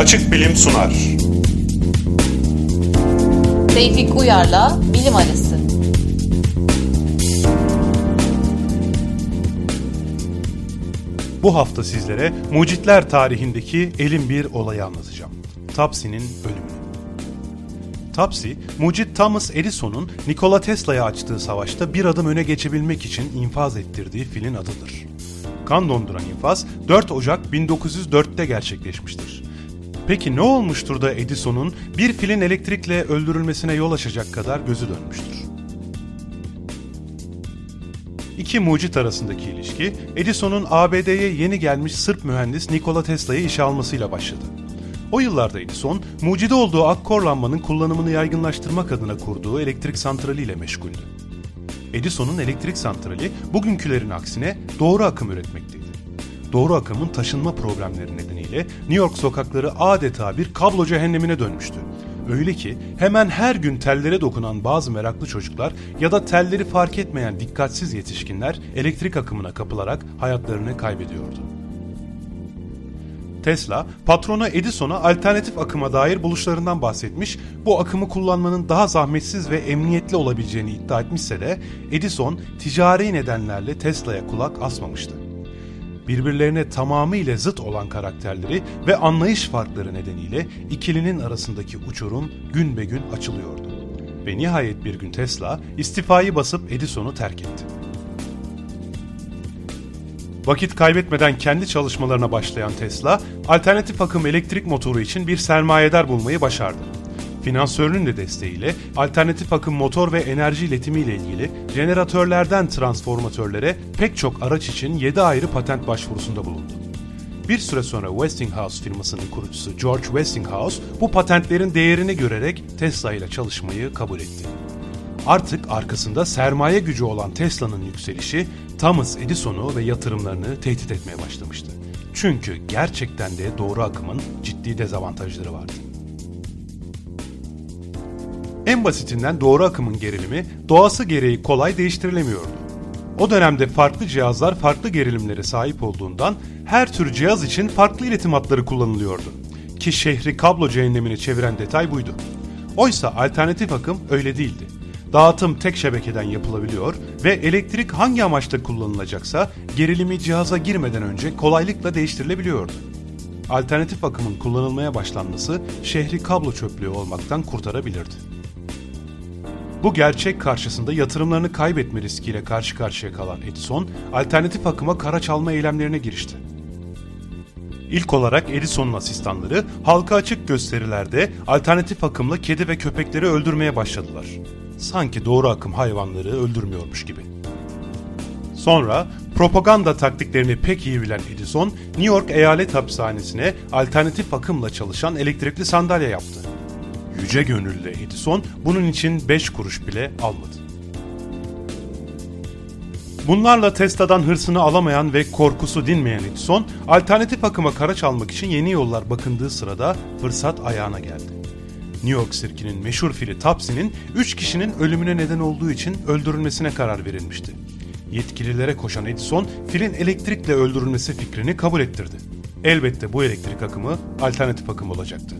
Açık Bilim sunar. Tevfik Uyar'la Bilim Arası. Bu hafta sizlere mucitler tarihindeki elin bir olayı anlatacağım. Topsy'nin ölümü. Topsy, mucit Thomas Edison'un Nikola Tesla'ya açtığı savaşta bir adım öne geçebilmek için infaz ettirdiği filin adıdır. Kan donduran infaz 4 Ocak 1904'te gerçekleşmiştir. Peki ne olmuştur da Edison'un bir filin elektrikle öldürülmesine yol açacak kadar gözü dönmüştür? İki mucit arasındaki ilişki, Edison'un ABD'ye yeni gelmiş Sırp mühendis Nikola Tesla'yı işe almasıyla başladı. O yıllarda Edison, mucide olduğu akkor lambanın kullanımını yaygınlaştırmak adına kurduğu elektrik santrali ile meşguldü. Edison'un elektrik santrali bugünkülerin aksine doğru akım üretmekteydi. Doğru akımın taşınma problemleri nedeniyle New York sokakları adeta bir kablo cehennemine dönmüştü. Öyle ki hemen her gün tellere dokunan bazı meraklı çocuklar ya da telleri fark etmeyen dikkatsiz yetişkinler elektrik akımına kapılarak hayatlarını kaybediyordu. Tesla, patronu Edison'a alternatif akıma dair buluşlarından bahsetmiş, bu akımı kullanmanın daha zahmetsiz ve emniyetli olabileceğini iddia etmişse de Edison ticari nedenlerle Tesla'ya kulak asmamıştı. Birbirlerine tamamıyla zıt olan karakterleri ve anlayış farkları nedeniyle ikilinin arasındaki uçurum gün be gün açılıyordu. Ve nihayet bir gün Tesla istifayı basıp Edison'u terk etti. Vakit kaybetmeden kendi çalışmalarına başlayan Tesla, alternatif akım elektrik motoru için bir sermayedar bulmayı başardı. Finansörünün de desteğiyle alternatif akım motor ve enerji iletimiyle ilgili jeneratörlerden transformatörlere pek çok araç için 7 ayrı patent başvurusunda bulundu. Bir süre sonra Westinghouse firmasının kurucusu George Westinghouse bu patentlerin değerini görerek Tesla ile çalışmayı kabul etti. Artık arkasında sermaye gücü olan Tesla'nın yükselişi Thomas Edison'u ve yatırımlarını tehdit etmeye başlamıştı. Çünkü gerçekten de doğru akımın ciddi dezavantajları vardı. En basitinden doğru akımın gerilimi doğası gereği kolay değiştirilemiyordu. O dönemde farklı cihazlar farklı gerilimlere sahip olduğundan her tür cihaz için farklı iletim hatları kullanılıyordu. Ki şehri kablo cehennemini çeviren detay buydu. Oysa alternatif akım öyle değildi. Dağıtım tek şebekeden yapılabiliyor ve elektrik hangi amaçta kullanılacaksa gerilimi cihaza girmeden önce kolaylıkla değiştirilebiliyordu. Alternatif akımın kullanılmaya başlanması şehri kablo çöplüğü olmaktan kurtarabilirdi. Bu gerçek karşısında yatırımlarını kaybetme riskiyle karşı karşıya kalan Edison, alternatif akıma kara çalma eylemlerine girişti. İlk olarak Edison'un asistanları halka açık gösterilerde alternatif akımla kedi ve köpekleri öldürmeye başladılar. Sanki doğru akım hayvanları öldürmüyormuş gibi. Sonra propaganda taktiklerini pek iyi bilen Edison, New York eyalet hapishanesine alternatif akımla çalışan elektrikli sandalye yaptı. Yüce gönüllü Edison bunun için 5 kuruş bile almadı. Bunlarla Tesla'dan hırsını alamayan ve korkusu dinmeyen Edison, alternatif akıma kara çalmak için yeni yollar bakındığı sırada fırsat ayağına geldi. New York sirkinin meşhur fili Topsy'nin 3 kişinin ölümüne neden olduğu için öldürülmesine karar verilmişti. Yetkililere koşan Edison, filin elektrikle öldürülmesi fikrini kabul ettirdi. Elbette bu elektrik akımı alternatif akım olacaktı.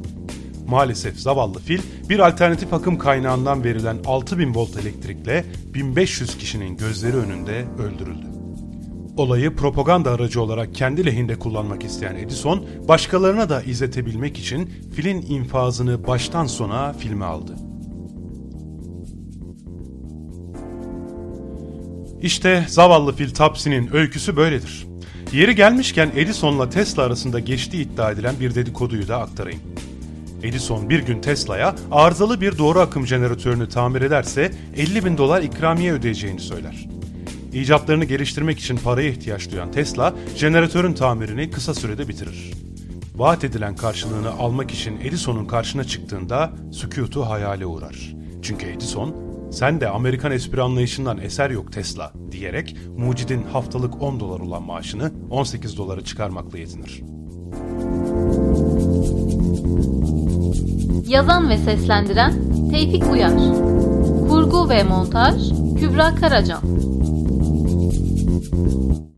Maalesef zavallı fil bir alternatif akım kaynağından verilen 6000 volt elektrikle 1500 kişinin gözleri önünde öldürüldü. Olayı propaganda aracı olarak kendi lehinde kullanmak isteyen Edison, başkalarına da izletebilmek için filin infazını baştan sona filme aldı. İşte zavallı fil Topsy'nin öyküsü böyledir. Yeri gelmişken Edison'la Tesla arasında geçtiği iddia edilen bir dedikoduyu da aktarayım. Edison bir gün Tesla'ya arızalı bir doğru akım jeneratörünü tamir ederse 50 bin dolar ikramiye ödeyeceğini söyler. İcatlarını geliştirmek için paraya ihtiyaç duyan Tesla, jeneratörün tamirini kısa sürede bitirir. Vaat edilen karşılığını almak için Edison'un karşına çıktığında sükutu hayale uğrar. Çünkü Edison, sen de Amerikan espri anlayışından eser yok Tesla diyerek mucidin haftalık 10 dolar olan maaşını 18 dolara çıkarmakla yetinir. Yazan ve seslendiren Tevfik Uyar. Kurgu ve montaj Kübra Karacan.